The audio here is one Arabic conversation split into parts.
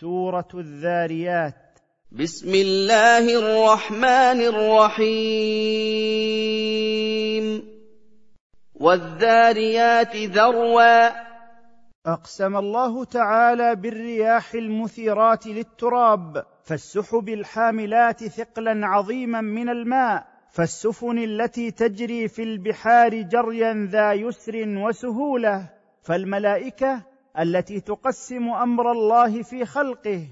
سورة الذاريات. بسم الله الرحمن الرحيم. والذاريات ذروا. أقسم الله تعالى بالرياح المثيرات للتراب فالسحب الحاملات ثقلا عظيما من الماء فالسفن التي تجري في البحار جريا ذا يسر وسهولة فالملائكة التي تقسم أمر الله في خلقه.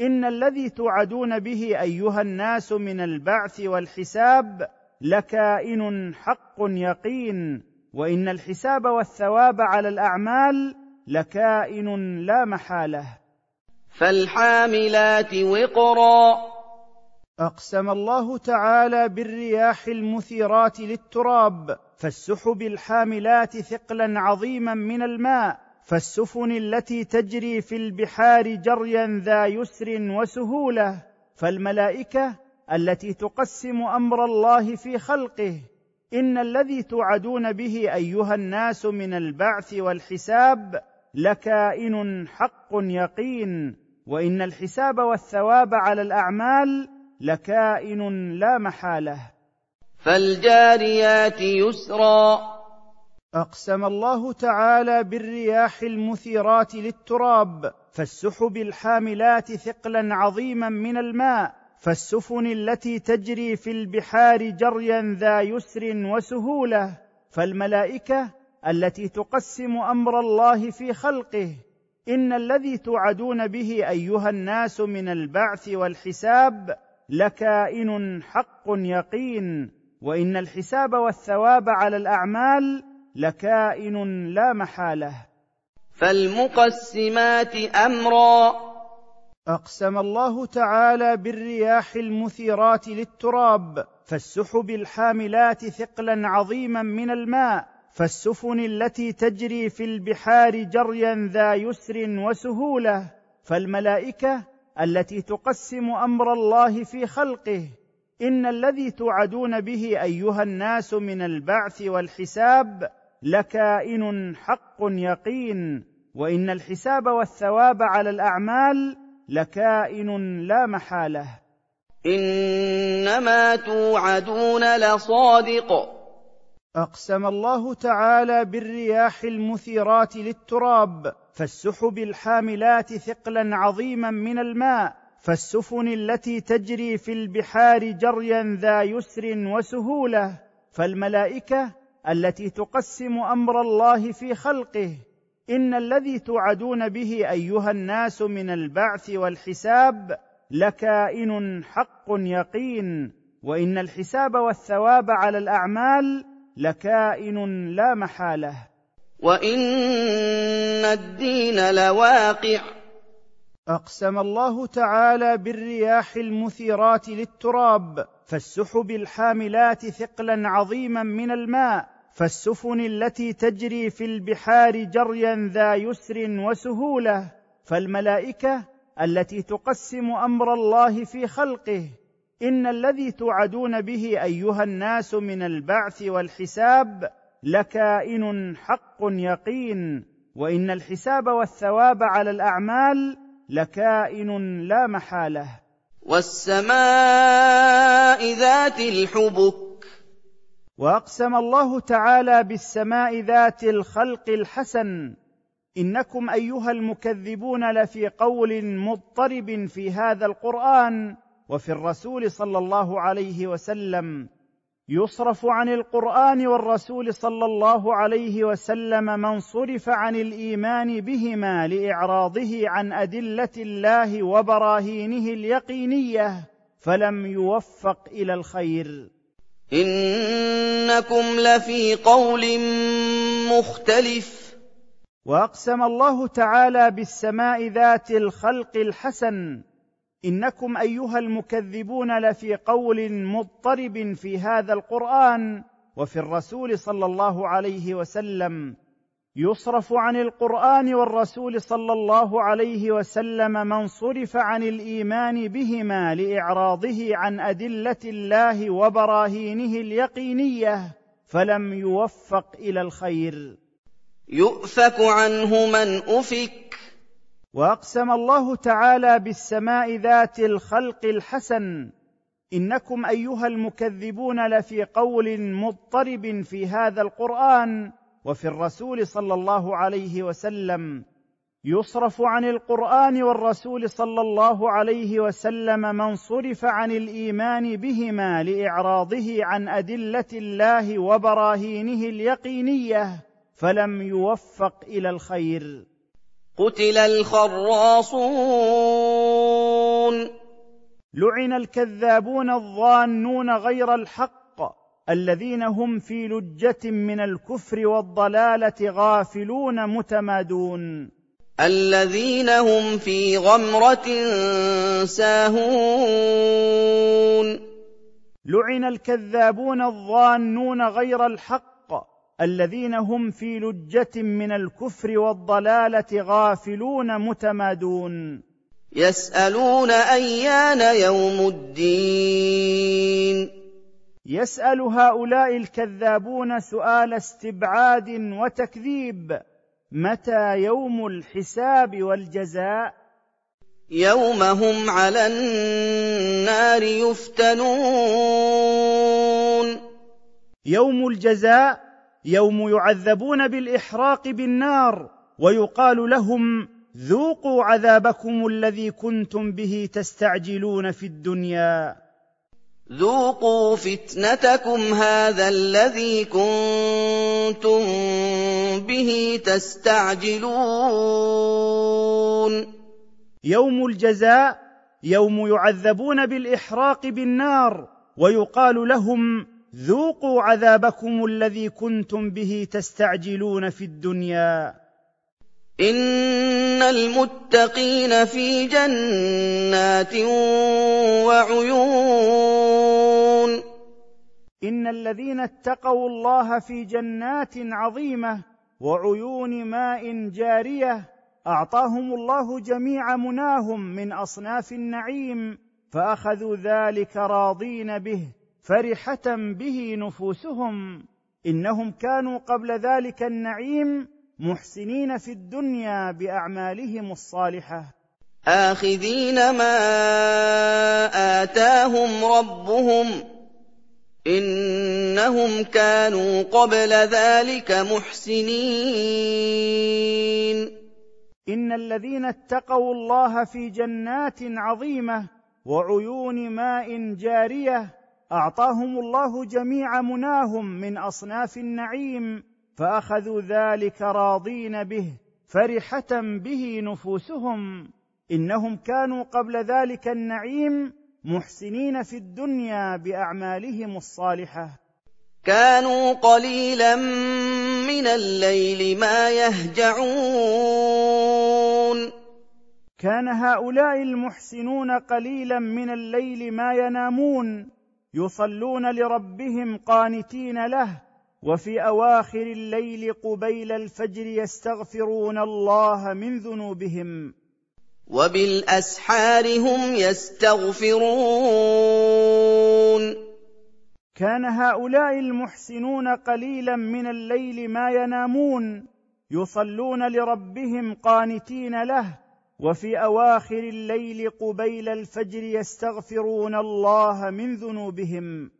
إن الذي توعدون به أيها الناس من البعث والحساب لكائن حق يقين وإن الحساب والثواب على الأعمال لكائن لا محالة. فالحاملات وقرا. أقسم الله تعالى بالرياح المثيرات للتراب فالسحب الحاملات ثقلا عظيما من الماء. فالسفن التي تجري في البحار جريا ذا يسر وسهولة فالملائكة التي تقسم أمر الله في خلقه إن الذي توعدون به أيها الناس من البعث والحساب لكائن حق يقين وإن الحساب والثواب على الأعمال لكائن لا محالة. فالجاريات يسرا. أقسم الله تعالى بالرياح المثيرات للتراب فالسحب الحاملات ثقلا عظيما من الماء فالسفن التي تجري في البحار جريا ذا يسر وسهولة فالملائكة التي تقسم أمر الله في خلقه إن الذي توعدون به أيها الناس من البعث والحساب لكائن حق يقين وإن الحساب والثواب على الأعمال لكائن لا محالة. فالمقسمات أمرا. أقسم الله تعالى بالرياح المثيرات للتراب فالسحب الحاملات ثقلا عظيما من الماء فالسفن التي تجري في البحار جريا ذا يسر وسهولة فالملائكة التي تقسم أمر الله في خلقه. إن الذي توعدون به أيها الناس من البعث والحساب لكائن حق يقين وإن الحساب والثواب على الأعمال لكائن لا محالة. إنما توعدون لصادق. أقسم الله تعالى بالرياح المثيرات للتراب فالسحب الحاملات ثقلا عظيما من الماء فالسفن التي تجري في البحار جريا ذا يسر وسهولة فالملائكة التي تقسم أمر الله في خلقه. إن الذي توعدون به أيها الناس من البعث والحساب لكائن حق يقين وإن الحساب والثواب على الأعمال لكائن لا محالة. وإن الدين لواقع. أقسم الله تعالى بالرياح المثيرات للتراب فالسحب الحاملات ثقلا عظيما من الماء. فالسفن التي تجري في البحار جريا ذا يسر وسهولة فالملائكة التي تقسم أمر الله في خلقه إن الذي توعدون به أيها الناس من البعث والحساب لكائن حق يقين وإن الحساب والثواب على الأعمال لكائن لا محالة. والسماء ذات الحبك وأقسم الله تعالى بالسماء ذات الخلق الحسن. إنكم أيها المكذبون لفي قول مضطرب في هذا القرآن وفي الرسول صلى الله عليه وسلم. يصرف عن القرآن والرسول صلى الله عليه وسلم من صرف عن الإيمان بهما لإعراضه عن أدلة الله وبراهينه اليقينية فلم يوفق إلى الخير. إنكم لفي قول مختلف. وأقسم الله تعالى بالسماء ذات الخلق الحسن. إنكم أيها المكذبون لفي قول مضطرب في هذا القرآن وفي الرسول صلى الله عليه وسلم. يصرف عن القرآن والرسول صلى الله عليه وسلم من صرف عن الإيمان بهما لإعراضه عن أدلة الله وبراهينه اليقينية فلم يوفق إلى الخير. يؤفك عنه من أفك. وأقسم الله تعالى بالسماء ذات الخلق الحسن. إنكم أيها المكذبون لفي قول مضطرب في هذا القرآن وفي الرسول صلى الله عليه وسلم يصرف عن القرآن والرسول صلى الله عليه وسلم من صرف عن الإيمان بهما لإعراضه عن أدلة الله وبراهينه اليقينية فلم يوفق إلى الخير. قتل الخراصون. لعن الكذابون الظانون غير الحق الذين هم في لجة من الكفر والضلالة غافلون متمادون. الذين هم في غمرة ساهون. لعن الكذابون الظانون غير الحق. الذين هم في لجة من الكفر والضلالة غافلون متمادون. يسألون أيان يوم الدين. يسأل هؤلاء الكذابون سؤال استبعاد وتكذيب. متى يوم الحساب والجزاء؟ يوم هم على النار يفتنون. يوم الجزاء يوم يعذبون بالإحراق بالنار ويقال لهم ذوقوا عذابكم الذي كنتم به تستعجلون في الدنيا. ذوقوا فتنتكم هذا الذي كنتم به تستعجلون يوم الجزاء يوم يعذبون بالاحراق بالنار ويقال لهم ذوقوا عذابكم الذي كنتم به تستعجلون في الدنيا. ان المتقين في جنات وعيون إن الذين اتقوا الله في جنات عظيمة وعيون ماء جارية أعطاهم الله جميع مناهم من أصناف النعيم فأخذوا ذلك راضين به فرحة به نفوسهم. إنهم كانوا قبل ذلك النعيم محسنين في الدنيا بأعمالهم الصالحة. آخذين ما آتاهم ربهم إنهم كانوا قبل ذلك محسنين. إن الذين اتقوا الله في جنات عظيمة وعيون ماء جارية أعطاهم الله جميع مناهم من أصناف النعيم فأخذوا ذلك راضين به فرحة به نفوسهم. إنهم كانوا قبل ذلك النعيم محسنين في الدنيا بأعمالهم الصالحة. كانوا قليلا من الليل ما يهجعون. كان هؤلاء المحسنون قليلا من الليل ما ينامون. يصلون لربهم قانتين له. وفي أواخر الليل قبيل الفجر يستغفرون الله من ذنوبهم. وبالأسحار هم يستغفرون. كان هؤلاء المحسنون قليلا من الليل ما ينامون يصلون لربهم قانتين له وفي أواخر الليل قبيل الفجر يستغفرون الله من ذنوبهم.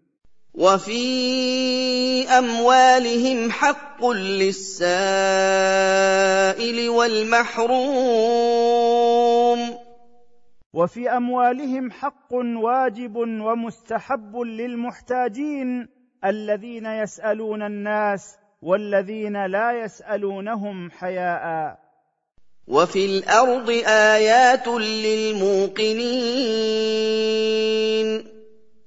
وفي أموالهم حق للسائل والمحروم. وفي أموالهم حق واجب ومستحب للمحتاجين الذين يسألون الناس والذين لا يسألونهم حياء. وفي الأرض آيات للموقنين.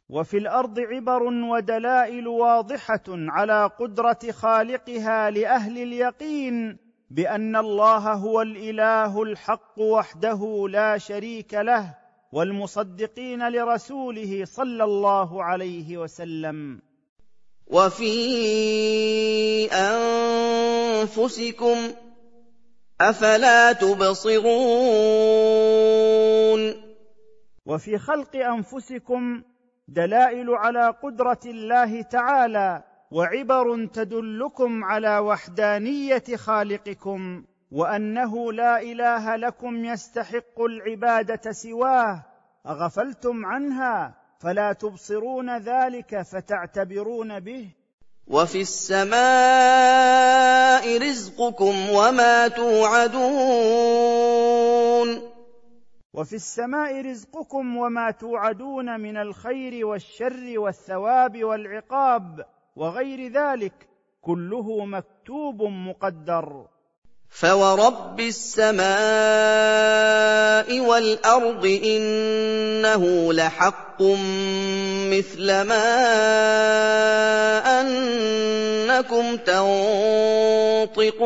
وفي الأرض عبر ودلائل واضحة على قدرة خالقها لأهل اليقين بأن الله هو الإله الحق وحده لا شريك له والمصدقين لرسوله صلى الله عليه وسلم. وفي أنفسكم أفلا تبصرون؟ وفي خلق أنفسكم دلائل على قدرة الله تعالى وعبر تدلكم على وحدانية خالقكم وأنه لا إله لكم يستحق العبادة سواه. أغفلتم عنها فلا تبصرون ذلك فتعتبرون به. وفي السماء رزقكم وما توعدون. وفي السماء رزقكم وما توعدون من الخير والشر والثواب والعقاب. وغير ذلك كله مكتوب مقدر. فورب السماء والارض انه لحق مثل ما انكم تنطقون.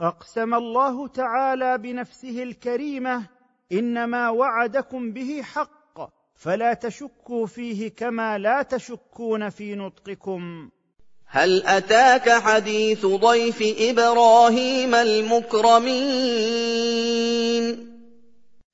أقسم الله تعالى بنفسه الكريمة إنما وعدكم به حق فلا تشكوا فيه كما لا تشكون في نطقكم. هل أتاك حديث ضيف إبراهيم المكرمين؟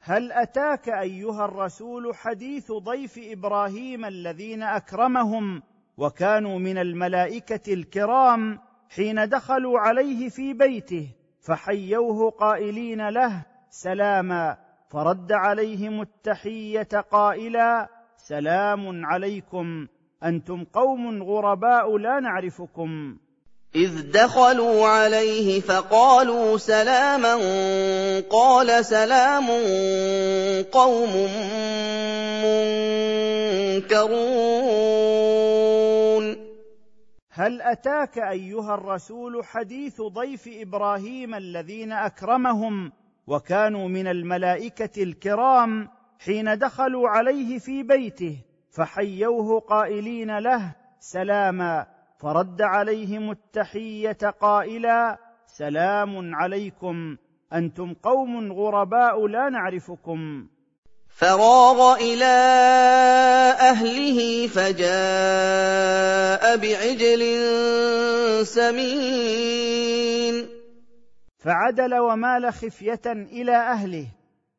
هل أتاك أيها الرسول حديث ضيف إبراهيم الذين أكرمهم وكانوا من الملائكة الكرام حين دخلوا عليه في بيته فحيوه قائلين له سلاما فرد عليهم التحية قائلا سلام عليكم أنتم قوم غرباء لا نعرفكم. إذ دخلوا عليه فقالوا سلاما قال سلام قوم منكرون. هل أتاك أيها الرسول حديث ضيف إبراهيم الذين أكرمهم وكانوا من الملائكة الكرام حين دخلوا عليه في بيته فحيوه قائلين له سلاما. فرد عليهم التحية قائلا سلام عليكم أنتم قوم غرباء لا نعرفكم. فراغ إلى أهله فجاء بعجل سمين. فعدل ومال خفية إلى أهله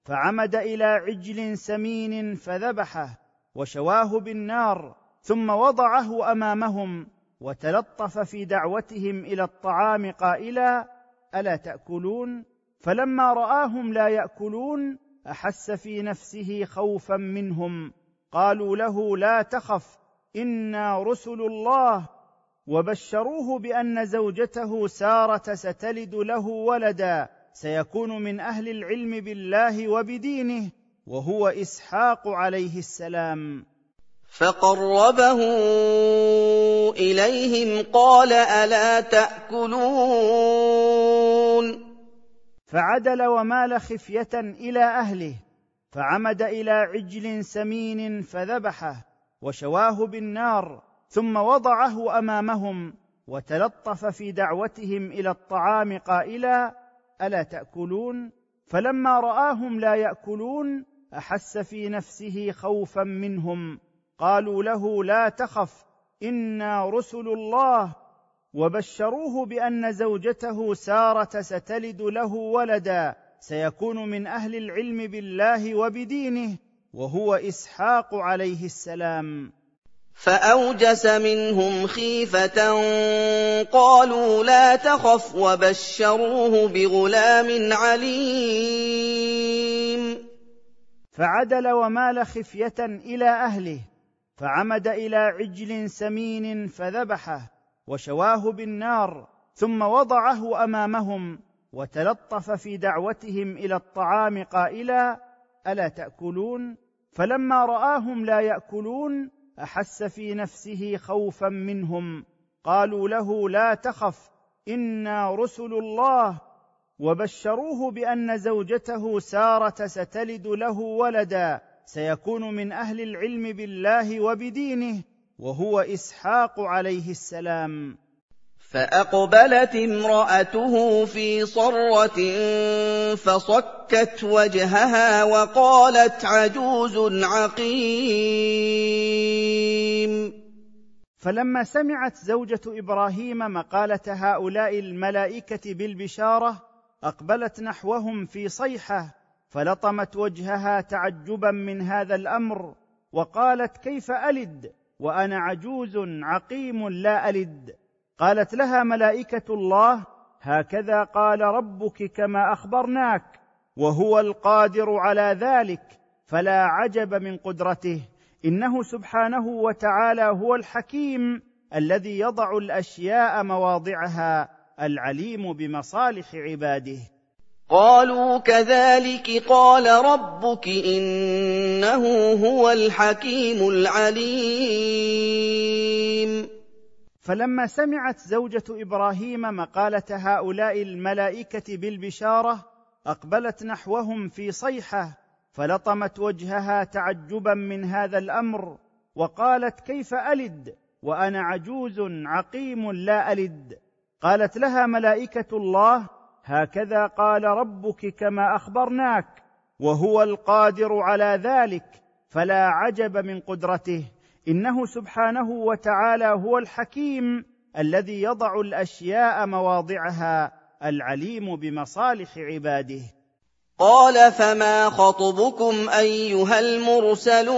فعمد إلى عجل سمين فذبحه وشواه بالنار ثم وضعه أمامهم وتلطف في دعوتهم إلى الطعام قائلا ألا تأكلون؟ فلما رآهم لا يأكلون أحس في نفسه خوفا منهم قالوا له لا تخف إنا رسل الله. وبشروه بأن زوجته سارة ستلد له ولدا سيكون من أهل العلم بالله وبدينه وهو إسحاق عليه السلام. فقربه إليهم قال ألا تأكلون؟ فعدل ومال خفية إلى أهله فعمد إلى عجل سمين فذبحه وشواه بالنار ثم وضعه أمامهم وتلطف في دعوتهم إلى الطعام قائلا ألا تأكلون؟ فلما رآهم لا يأكلون أحس في نفسه خوفا منهم. قالوا له لا تخف إنا رسل الله. وبشروه بأن زوجته سارة ستلد له ولدا سيكون من أهل العلم بالله وبدينه وهو إسحاق عليه السلام. فأوجس منهم خيفة قالوا لا تخف وبشروه بغلام عليم. فعدل ومال خفية إلى أهله فعمد إلى عجل سمين فذبحه وشواه بالنار ثم وضعه أمامهم وتلطف في دعوتهم إلى الطعام قائلا ألا تأكلون؟ فلما رآهم لا يأكلون أحس في نفسه خوفا منهم. قالوا له لا تخف إنا رسل الله. وبشروه بأن زوجته سارة ستلد له ولدا سيكون من أهل العلم بالله وبدينه وهو إسحاق عليه السلام. فأقبلت امرأته في صرة فصكت وجهها وقالت عجوز عقيم. فلما سمعت زوجة إبراهيم مقالة هؤلاء الملائكة بالبشارة أقبلت نحوهم في صيحة فلطمت وجهها تعجبا من هذا الأمر وقالت كيف ألد؟ وأنا عجوز عقيم لا ألد. قالت لها ملائكة الله هكذا قال ربك كما أخبرناك وهو القادر على ذلك فلا عجب من قدرته إنه سبحانه وتعالى هو الحكيم الذي يضع الأشياء مواضعها العليم بمصالح عباده. قالوا كذلك قال ربك إنه هو الحكيم العليم. فلما سمعت زوجة إبراهيم مقالة هؤلاء الملائكة بالبشارة أقبلت نحوهم في صيحة فلطمت وجهها تعجبا من هذا الأمر وقالت كيف ألد؟ وأنا عجوز عقيم لا ألد. قالت لها ملائكة الله هكذا قال ربك كما أخبرناك وهو القادر على ذلك فلا عجب من قدرته. إنه سبحانه وتعالى هو الحكيم الذي يضع الأشياء مواضعها العليم بمصالح عباده. قال فما خطبكم أيها المرسلون؟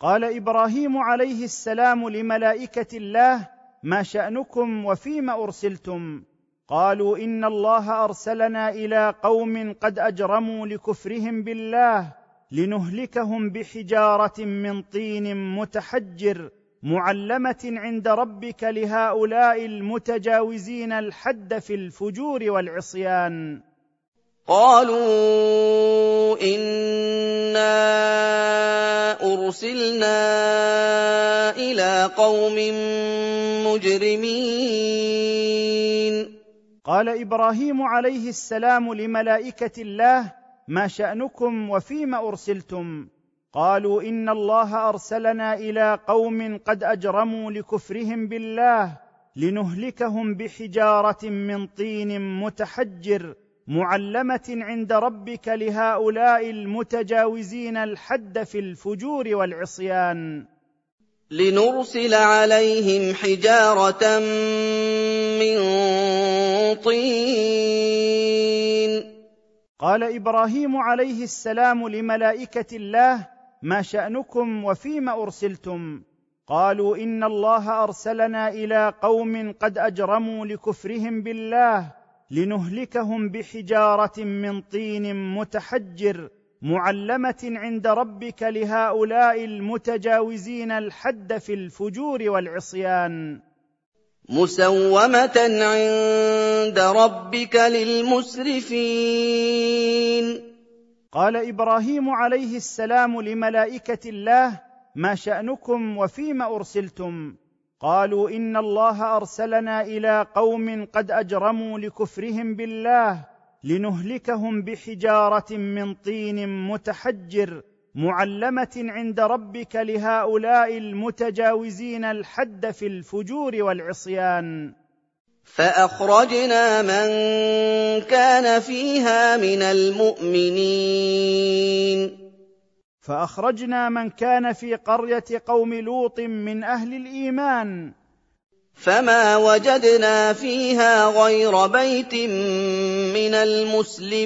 قال إبراهيم عليه السلام لملائكة الله ما شأنكم وفيم أرسلتم؟ قالوا إن الله أرسلنا إلى قوم قد أجرموا لكفرهم بالله لنهلكهم بحجارة من طين متحجر معلمة عند ربك لهؤلاء المتجاوزين الحد في الفجور والعصيان. قالوا إنا أرسلنا إلى قوم مجرمين. قال إبراهيم عليه السلام لملائكة الله ما شأنكم وفيم أرسلتم؟ قالوا إن الله أرسلنا إلى قوم قد أجرموا لكفرهم بالله لنهلكهم بحجارة من طين متحجر معلمة عند ربك لهؤلاء المتجاوزين الحد في الفجور والعصيان. لنرسل عليهم حجارة من طين قال إبراهيم عليه السلام لملائكة الله ما شأنكم وفيم أرسلتم؟ قالوا إن الله أرسلنا إلى قوم قد أجرموا لكفرهم بالله لنهلكهم بحجارة من طين متحجر معلمة عند ربك لهؤلاء المتجاوزين الحد في الفجور والعصيان. مسومة عند ربك للمسرفين. قال إبراهيم عليه السلام لملائكة الله ما شأنكم وفيم أرسلتم؟ قالوا إن الله أرسلنا إلى قوم قد أجرموا لكفرهم بالله لنهلكهم بحجارة من طين متحجر معلمة عند ربك لهؤلاء المتجاوزين الحد في الفجور والعصيان. فأخرجنا من كان فيها من المؤمنين. فأخرجنا من كان في قرية قوم لوط من أهل الإيمان. فما وجدنا فيها غير بيت من المسلمين.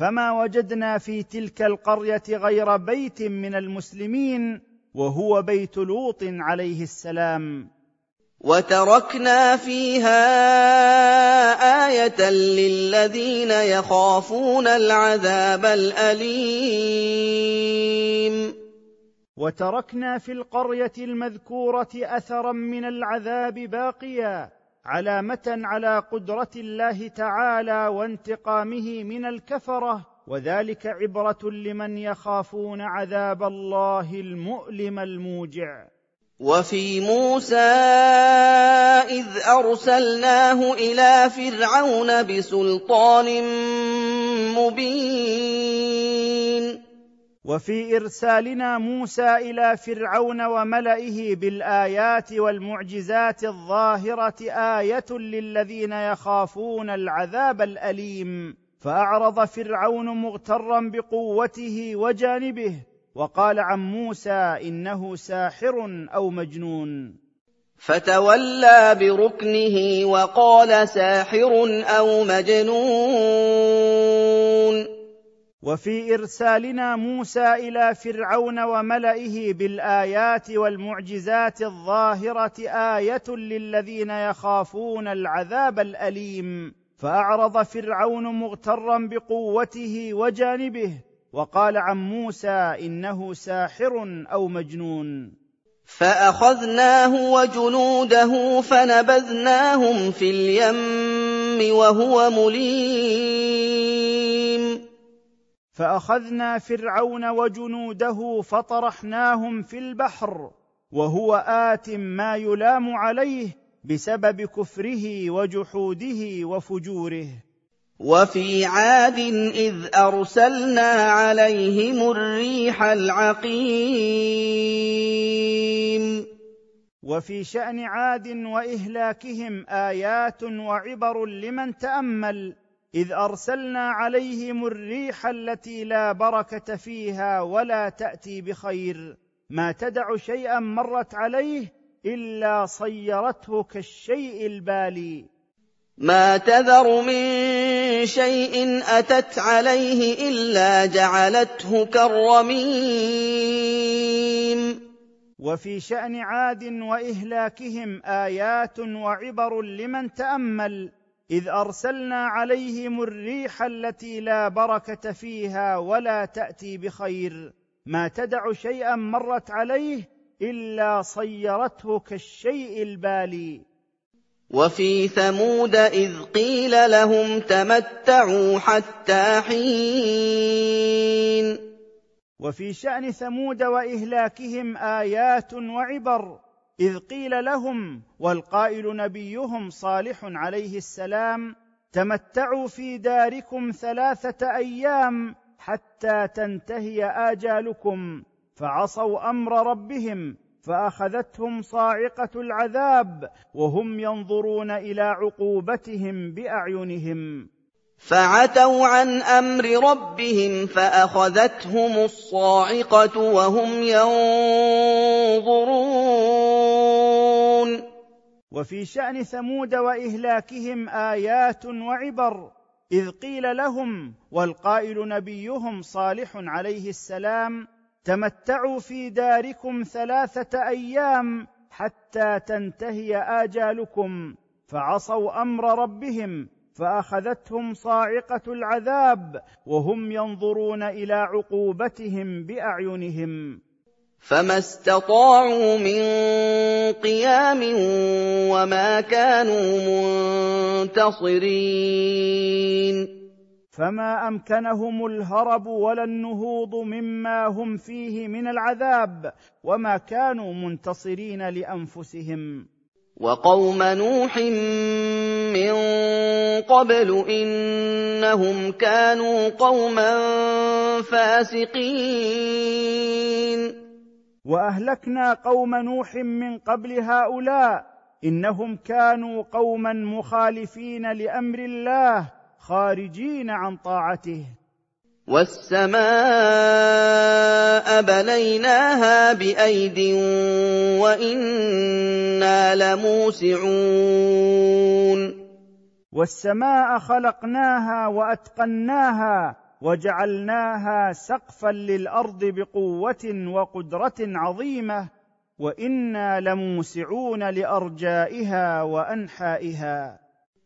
فما وجدنا في تلك القرية غير بيت من المسلمين وهو بيت لوط عليه السلام. وتركنا فيها آية للذين يخافون العذاب الأليم. وتركنا في القرية المذكورة أثرا من العذاب باقيا. علامة على قدرة الله تعالى وانتقامه من الكفرة وذلك عبرة لمن يخافون عذاب الله المؤلم الموجع. وفي موسى إذ أرسلناه إلى فرعون بسلطان مبين. وفي إرسالنا موسى إلى فرعون وملئه بالآيات والمعجزات الظاهرة آية للذين يخافون العذاب الأليم. فأعرض فرعون مغترا بقوته وجانبه وقال عن موسى إنه ساحر أو مجنون. فتولى بركنه وقال ساحر أو مجنون. وفي إرسالنا موسى إلى فرعون وملئه بالآيات والمعجزات الظاهرة آية للذين يخافون العذاب الأليم. فأعرض فرعون مغترا بقوته وجانبه وقال عن موسى إنه ساحر أو مجنون. فأخذناه وجنوده فنبذناهم في اليم وهو مليم. فأخذنا فرعون وجنوده فطرحناهم في البحر وهو آت ما يلام عليه بسبب كفره وجحوده وفجوره. وفي عاد إذ أرسلنا عليهم الريح العقيم. وفي شأن عاد وإهلاكهم آيات وعبر لمن تأمل إذ أرسلنا عليهم الريح التي لا بركة فيها ولا تأتي بخير. ما تدع شيئا مرت عليه إلا صيرته كالشيء البالي. ما تذر من شيء أتت عليه إلا جعلته كالرميم. وفي شأن عاد وإهلاكهم آيات وعبر لمن تأمل. إذ أرسلنا عليهم الريح التي لا بركة فيها ولا تأتي بخير. ما تدع شيئا مرت عليه إلا صيرته كالشيء البالي. وفي ثمود إذ قيل لهم تمتعوا حتى حين. وفي شأن ثمود وإهلاكهم آيات وعبر. إذ قيل لهم والقائل نبيهم صالح عليه السلام تمتعوا في داركم ثلاثة أيام حتى تنتهي آجالكم فعصوا أمر ربهم فأخذتهم صاعقة العذاب وهم ينظرون إلى عقوبتهم بأعينهم. فعتوا عن أمر ربهم فأخذتهم الصاعقة وهم ينظرون. وفي شأن ثمود وإهلاكهم آيات وعبر إذ قيل لهم والقائل نبيهم صالح عليه السلام تمتعوا في داركم ثلاثة أيام حتى تنتهي آجالكم فعصوا أمر ربهم فأخذتهم صاعقة العذاب وهم ينظرون إلى عقوبتهم بأعينهم. فما استطاعوا من قيام وما كانوا منتصرين فما امكنهم الهرب ولا النهوض مما هم فيه من العذاب وما كانوا منتصرين لانفسهم وقوم نوح من قبل انهم كانوا قوما فاسقين وأهلكنا قوم نوح من قبل هؤلاء إنهم كانوا قوما مخالفين لأمر الله خارجين عن طاعته. والسماء بنيناها بأيد وإنا لموسعون. والسماء خلقناها وأتقناها وجعلناها سقفا للأرض بقوة وقدرة عظيمة وإنا لموسعون لأرجائها وأنحائها.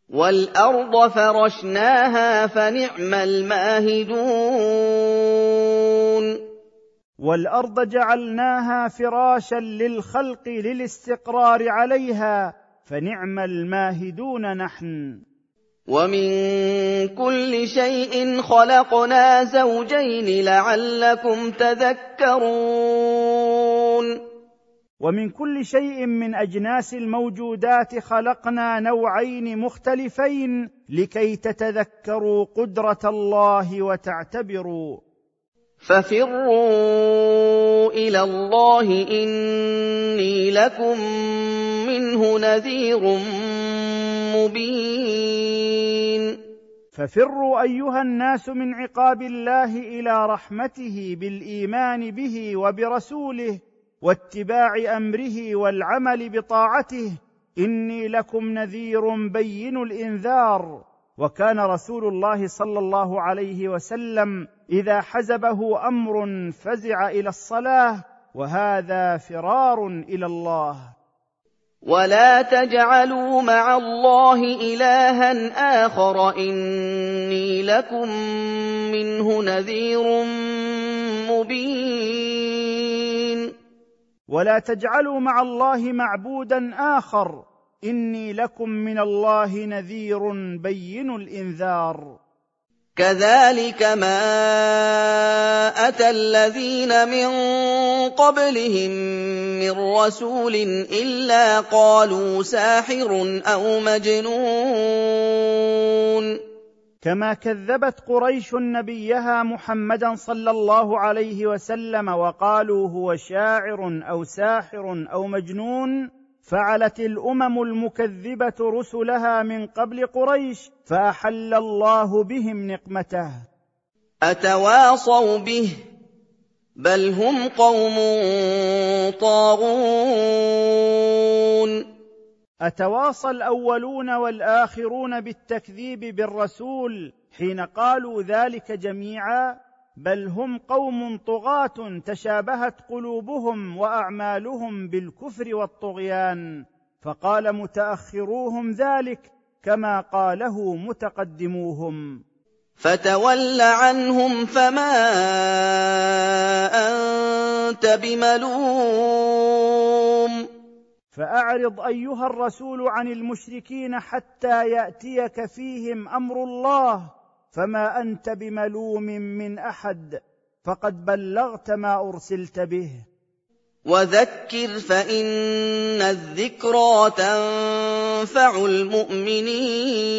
وَالْأَرْضَ فَرَشْنَاهَا فَنِعْمَ الْمَاهِدُونَ. وَالْأَرْضَ جَعَلْنَاهَا فِرَاشًا لِلْخَلْقِ لِلِاسْتِقْرَارِ عَلَيْهَا فَنِعْمَ الْمَاهِدُونَ نَحْنُ. وَمِن كُلِّ شَيْءٍ خَلَقْنَا زَوْجَيْنِ لَعَلَّكُمْ تَذَكَّرُونَ ومن كل شيء من اجناس الموجودات خلقنا نوعين مختلفين لكي تتذكروا قدره الله وتعتبروا ففروا إلى الله اني لكم منه نذير مبين ففروا أيها الناس من عقاب الله إلى رحمته بالإيمان به وبرسوله واتباع أمره والعمل بطاعته إني لكم نذير بين الإنذار. وكان رسول الله صلى الله عليه وسلم إذا حزبه أمر فزع إلى الصلاة وهذا فرار إلى الله. ولا تجعلوا مع الله الها اخر اني لكم منه نذير مبين. ولا تجعلوا مع الله معبودا اخر اني لكم من الله نذير بين الانذار. كذلك ما أتى الذين من قبلهم من رسول إلا قالوا ساحر أو مجنون. كما كذبت قريش نبيها محمدا صلى الله عليه وسلم وقالوا هو شاعر أو ساحر أو مجنون. فعلت الأمم المكذبة رسلها من قبل قريش فأحل الله بهم نقمته. أتواصوا به؟ بل هم قوم طاغون. أتواصى الأولون والآخرون بالتكذيب بالرسول حين قالوا ذلك جميعا؟ بل هم قوم طغاة تشابهت قلوبهم وأعمالهم بالكفر والطغيان فقال متأخروهم ذلك كما قاله متقدموهم. فتول عنهم فما أنت بملوم. فأعرض أيها الرسول عن المشركين حتى يأتيك فيهم أمر الله فما أنت بملوم من أحد فقد بلغت ما أرسلت به. وذكر فإن الذكرى تنفع المؤمنين.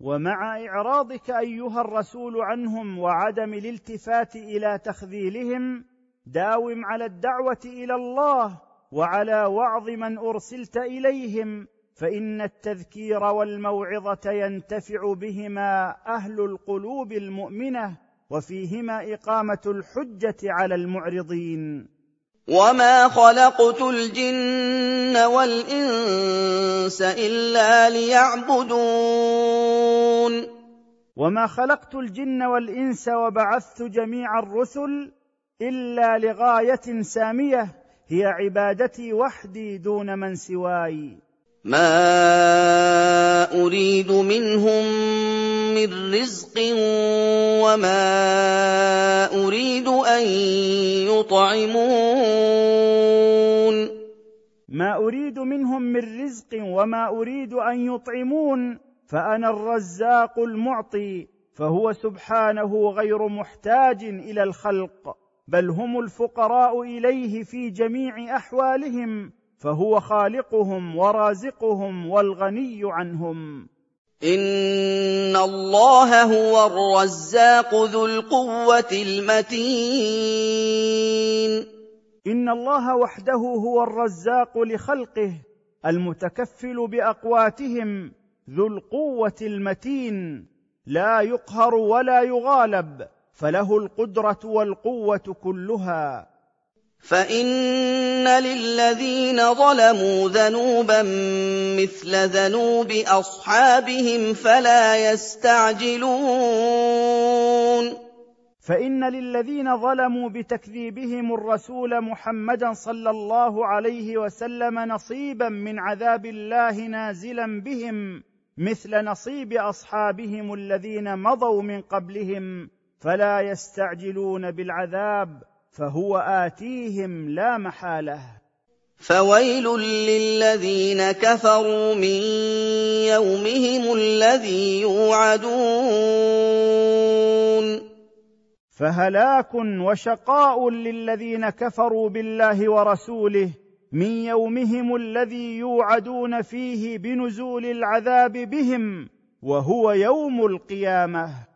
ومع إعراضك أيها الرسول عنهم وعدم الالتفات إلى تخذيلهم داوم على الدعوة إلى الله وعلى وعظ من أرسلت إليهم. فإن التذكير والموعظة ينتفع بهما أهل القلوب المؤمنة وفيهما إقامة الحجة على المعرضين. وما خلقت الجن والانس الا ليعبدون. وما خلقت الجن والانس وبعثت جميع الرسل الا لغايه ساميه هي عبادتي وحدي دون من سواي. ما أريد منهم من رزق وما أريد أن يطعمون ما أريد منهم من رزق وما أريد أن يطعمون فأنا الرزاق المعطي فهو سبحانه غير محتاج إلى الخلق بل هم الفقراء إليه في جميع أحوالهم. فهو خالقهم ورازقهم والغني عنهم. إن الله هو الرزاق ذو القوة المتين. إن الله وحده هو الرزاق لخلقه المتكفل بأقواتهم ذو القوة المتين. لا يقهر ولا يغالب فله القدرة والقوة كلها. فان للذين ظلموا ذنوبا مثل ذنوب اصحابهم فلا يستعجلون فان للذين ظلموا بتكذيبهم الرسول محمدا صلى الله عليه وسلم نصيبا من عذاب الله نازلا بهم مثل نصيب اصحابهم الذين مضوا من قبلهم فلا يستعجلون بالعذاب فهو آتيهم لا محالة. فويل للذين كفروا من يومهم الذي يوعدون. فهلاك وشقاء للذين كفروا بالله ورسوله من يومهم الذي يوعدون فيه بنزول العذاب بهم وهو يوم القيامة.